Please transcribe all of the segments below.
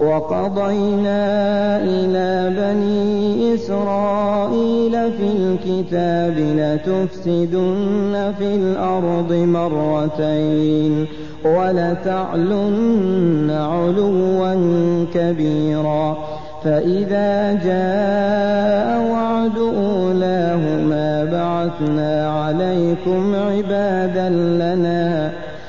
وقضينا إلى بني إسرائيل في الكتاب لتفسدن في الأرض مرتين ولتعلن علوا كبيرا. فإذا جاء وعد أولاهما بعثنا عليكم عبادا لنا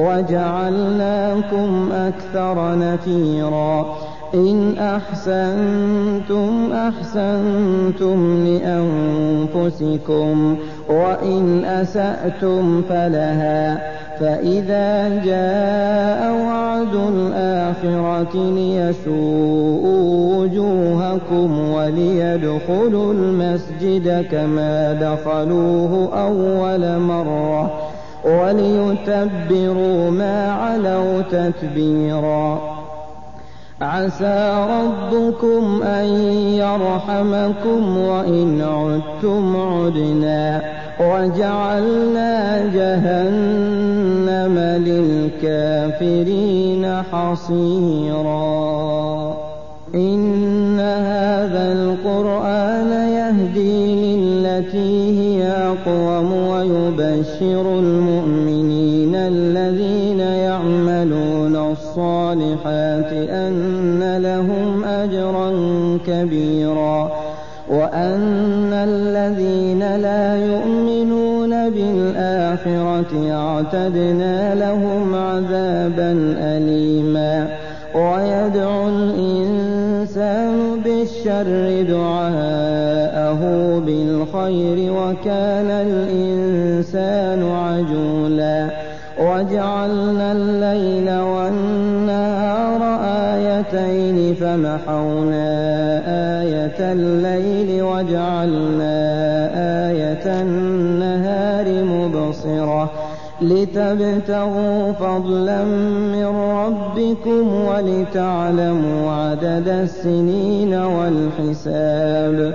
وجعلناكم أكثر نفيرا. إن أحسنتم أحسنتم لأنفسكم وإن أسأتم فلها. فإذا جاء وعد الآخرة ليسوءوا وجوهكم وليدخلوا المسجد كما دخلوه أول مرة. وليتبروا ما علوا تتبيرا. عسى ربكم أن يرحمكم وإن عدتم عدنا. وجعلنا جهنم للكافرين حصيرا. إن هذا القرآن يهدي للتي أقوم ويبشر المؤمنين الذين يعملون الصالحات أن لهم أجرا كبيرا وأن الذين لا يؤمنون بالآخرة اعتدنا لهم عذابا أليما ويدعو الإنسان بالشر دعاءه وكان الإنسان عجولا وجعلنا الليل والنهار آيتين فمحونا آية الليل وجعلنا آية النهار مبصرة لتبتغوا فضلا من ربكم ولتعلموا عدد السنين والحساب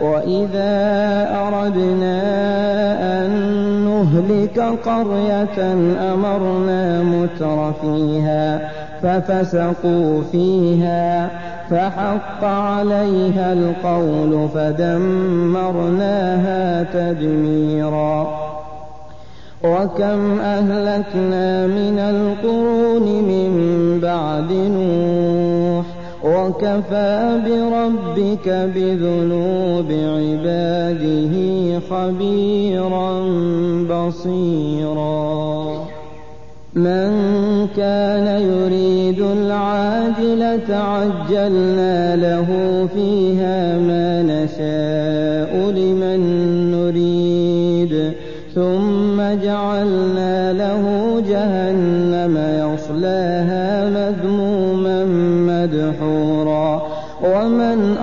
وإذا أردنا أن نهلك قرية أمرنا متر فيها ففسقوا فيها فحق عليها القول فدمرناها تدميرا وكم أهلكنا من القرون من وكفى بربك بذنوب عباده خبيرا بصيرا. من كان يريد العاجلة عجلنا له فيها ما نشاء لمن نريد. ثم جعلنا له جهنم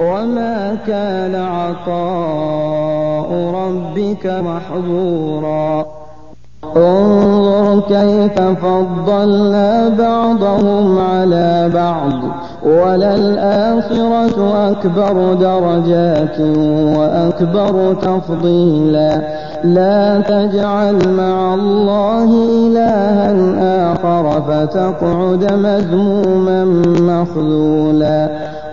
وما كان عطاء ربك محظورا. انظر كيف فضلنا بعضهم على بعض وللآخرة أكبر درجات وأكبر تفضيلا. لا تجعل مع الله إلها آخر فتقعد مذموما مخذولا.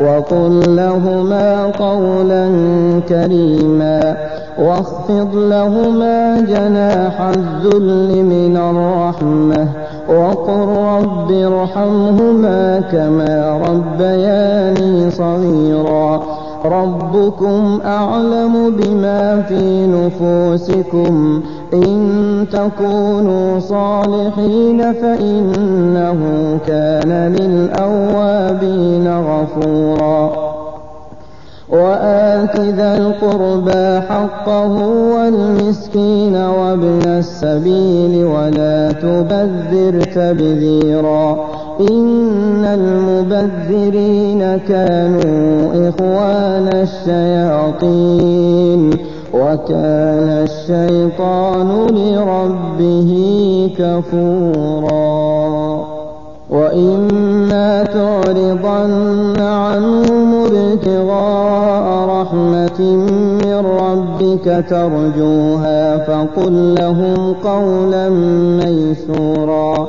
وقل لهما قولا كريما واخفض لهما جناح الذل من الرحمة وقل رب ارحمهما كما ربياني صغيرا ربكم أعلم بما في نفوسكم إن تكونوا صالحين فإنه كان للأوابين غفورا. وآت ذا القربى حقه والمسكين وابن السبيل ولا تبذر تبذيرا. إن المبذرين كانوا إخوان الشياطين. وكان الشيطان لربه كفورا. وإما تعرضن عنهم ابتغاء رحمة من ربك ترجوها فقل لهم قولا ميسورا.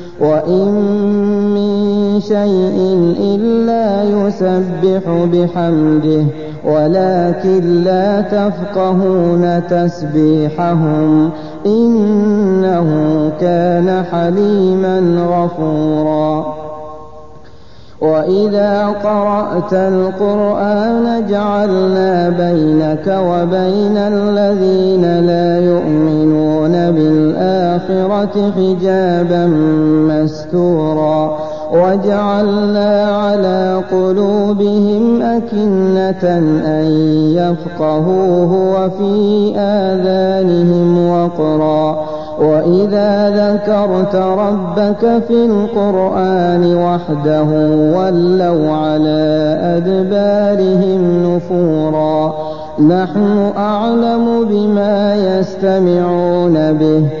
وإن من شيء إلا يسبح بحمده ولكن لا تفقهون تسبيحهم إنه كان حليما غفورا. وإذا قرأت القرآن جعلنا بينك وبين الذين لا يؤمنون بالآخرة حجابا مستورا وجعلنا على قلوبهم أكنة أن يفقهوه وفي آذانهم وقرا وإذا ذكرت ربك في القرآن وحده ولوا على أدبارهم نفورا نحن أعلم بما يستمعون به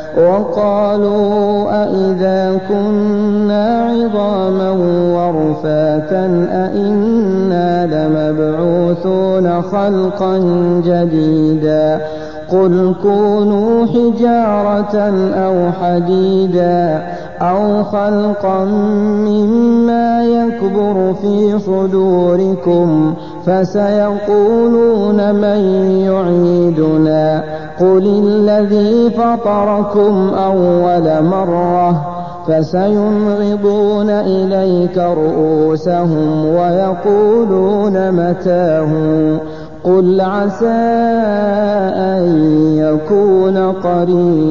وقالوا أئذا كنا عظاما ورفاتا أئنا لمبعوثون خلقا جديدا قل كونوا حجارة أو حديدا أو خلقا مما يكبر في صدوركم فسيقولون من يعيدنا. قل الذي فطركم أول مرة فسينغضون إليك رؤوسهم ويقولون متاه. قل عسى أن يكون قريبا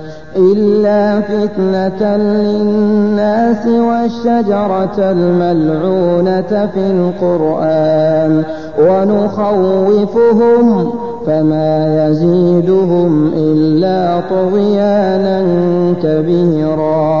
إلا فتنة للناس والشجرة الملعونة في القرآن ونخوفهم فما يزيدهم إلا طغيانا كبيرا.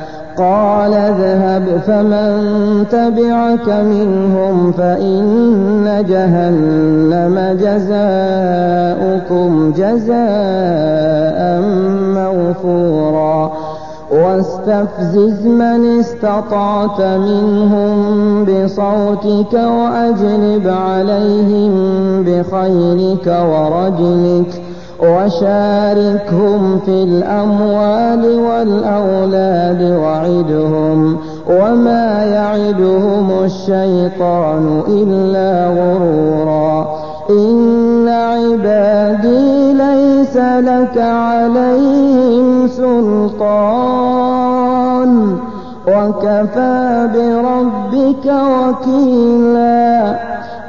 قال اذهب فمن تبعك منهم فإن جهنم جزاؤكم جزاء موفورا. واستفزز من استطعت منهم بصوتك وأجلب عليهم بخيلك ورجلك. وشاركهم في الأموال والأولاد وعدهم وما يعدهم الشيطان إلا غرورا. إن عبادي ليس لك عليهم سلطان. وكفى بربك وكيلا.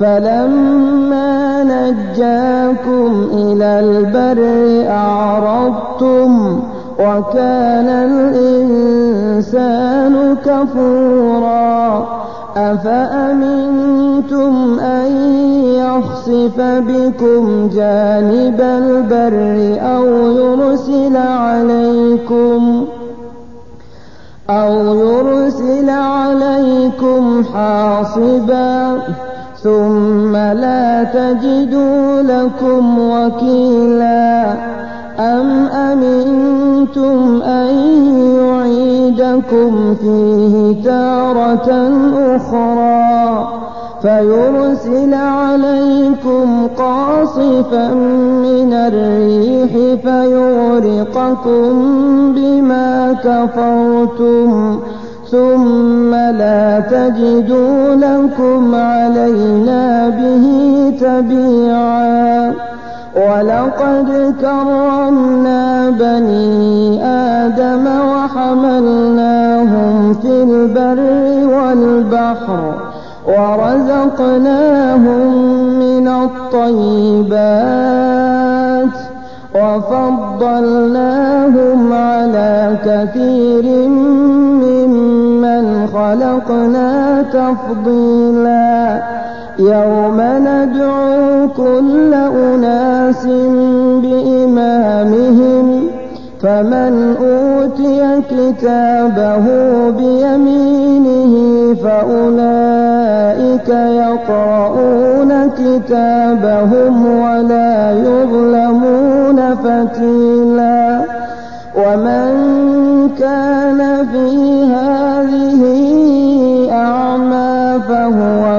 فلما نجاكم إلى البر أعرضتم وكان الإنسان كفورا أفأمنتم أن يخسف بكم جانب البر أو يرسل عليكم أو يرسل عليكم حاصبا ثم لا تجدوا لكم وكيلا. أم أمنتم أن يعيدكم فيه تارة أخرى؟ فيرسل عليكم قاصفا من الريح فيغرقكم بما كفرتم. ثم لا تجدوا لكم علينا به تبيعا. ولقد كرمنا بني آدم وحملناهم في البر والبحر ورزقناهم من الطيبات وفضلناهم على كثير ممن خلقنا تفضيلا. يوم ندعو كل أناس بإمامهم فمن أوتي كتابه بيمينه فأولئك يقرؤون كتابهم ولا يظلمون فتيلا. ومن كان في هذه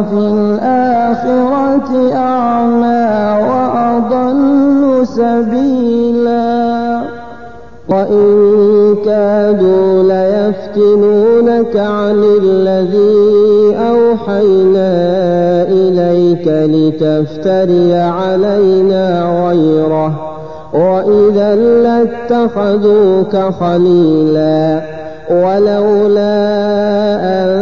فهو في الآخرة أعمى وأضل سبيلا. وإن كادوا ليفتنونك عن الذي أوحينا إليك لتفتري علينا غيره. وإذا لاتخذوك خليلا. ولولا أن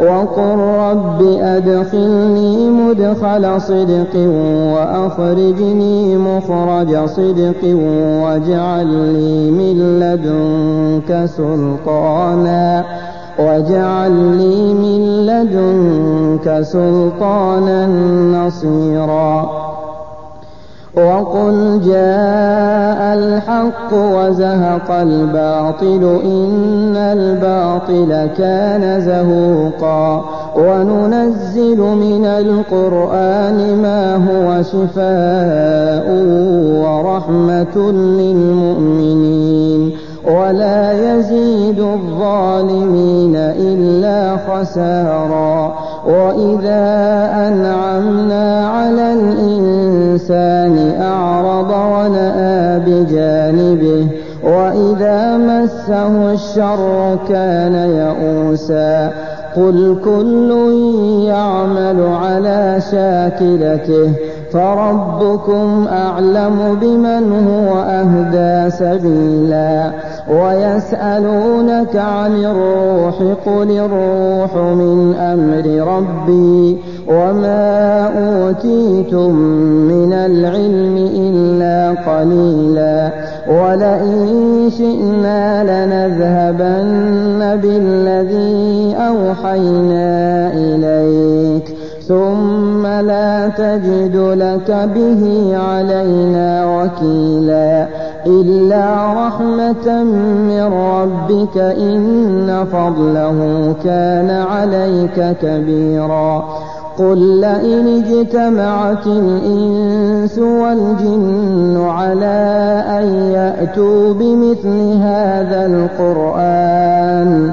وقل رب أدخلني مدخل صدق وأخرجني مخرج صدق واجعل لي من لدنك سلطانا واجعل لي من لدنك سلطانا نصيرا وقل جاء الحق وزهق الباطل إن الباطل كان زهوقا وننزل من القرآن ما هو شفاء ورحمة للمؤمنين ولا يزيد الظالمين إلا خسارا وإذا أنعمنا على الإنسان أعرض ونأى بجانبه وإذا مسه الشر كان يئوسا قل كل يعمل على شاكلته فربكم أعلم بمن هو أهدى سبيلا ويسألونك عن الروح قل الروح من أمر ربي وما أوتيتم من العلم إلا قليلا ولئن شئنا لنذهبن بالذي أوحينا إليك ثم لا تجد لك به علينا وكيلا إلا رحمة من ربك إن فضله كان عليك كبيرا قل لئن اجتمعت الإنس والجن على أن يأتوا بمثل هذا القرآن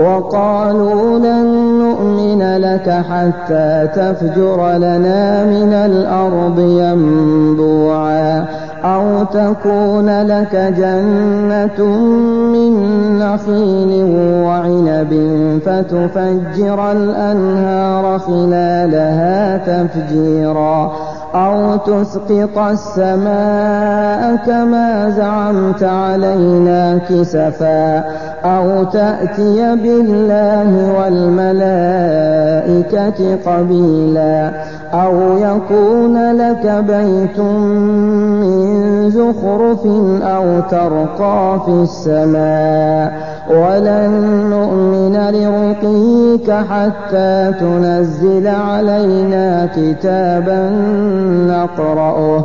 وقالوا لن نؤمن لك حتى تفجر لنا من الأرض ينبوعا أو تكون لك جنة من نخيل وعنب فتفجر الأنهار خلالها تفجيرا أو تسقط السماء كما زعمت علينا كسفا أو تأتي بالله والملائكة قبيلا أو يكون لك بيت من زخرف أو ترقى في السماء ولن نؤمن لرقيك حتى تنزل علينا كتابا نقرأه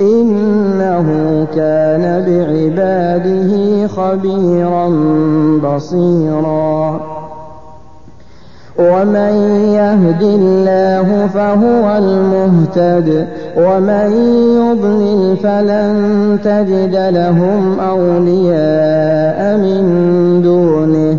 إنه كان بعباده خبيرا بصيرا. ومن يهد الله فهو المهتد ومن يضلل فلن تجد لهم أولياء من دونه.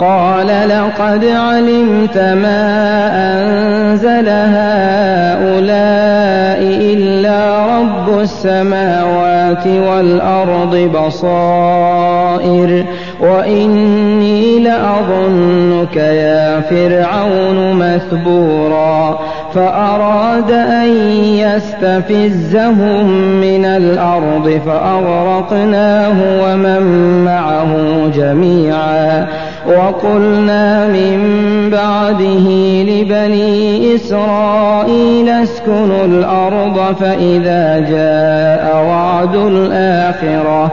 قال لقد علمت ما أنزل هؤلاء إلا رب السماوات والأرض بصائر وإني لأظنك يا فرعون مثبورا فأراد أن يستفزهم من الأرض فأغرقناه ومن معه جميعا. وقلنا من بعده لبني إسرائيل اسكنوا الأرض فإذا جاء وعد الآخرة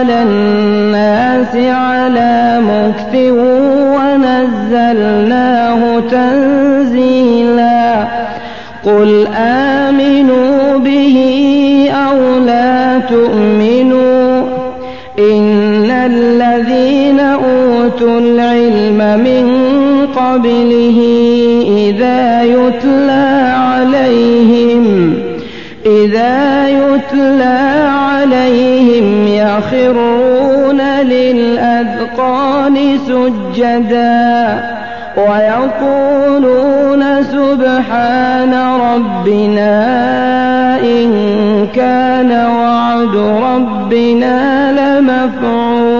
على الناس على مكث ونزلناه تنزيلا قل آمنوا به أو لا تؤمنوا إن الذين أوتوا العلم من قبله إذا يتلى إذا يتلى عليهم يخرون للأذقان سجدا ويقولون سبحان ربنا إن كان وعد ربنا لمفعولا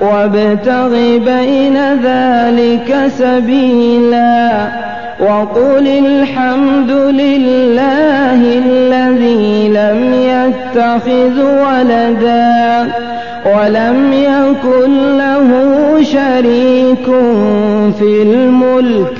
وابتغ بين ذلك سبيلا وقل الحمد لله الذي لم يتخذ ولدا ولم يكن له شريك في الملك.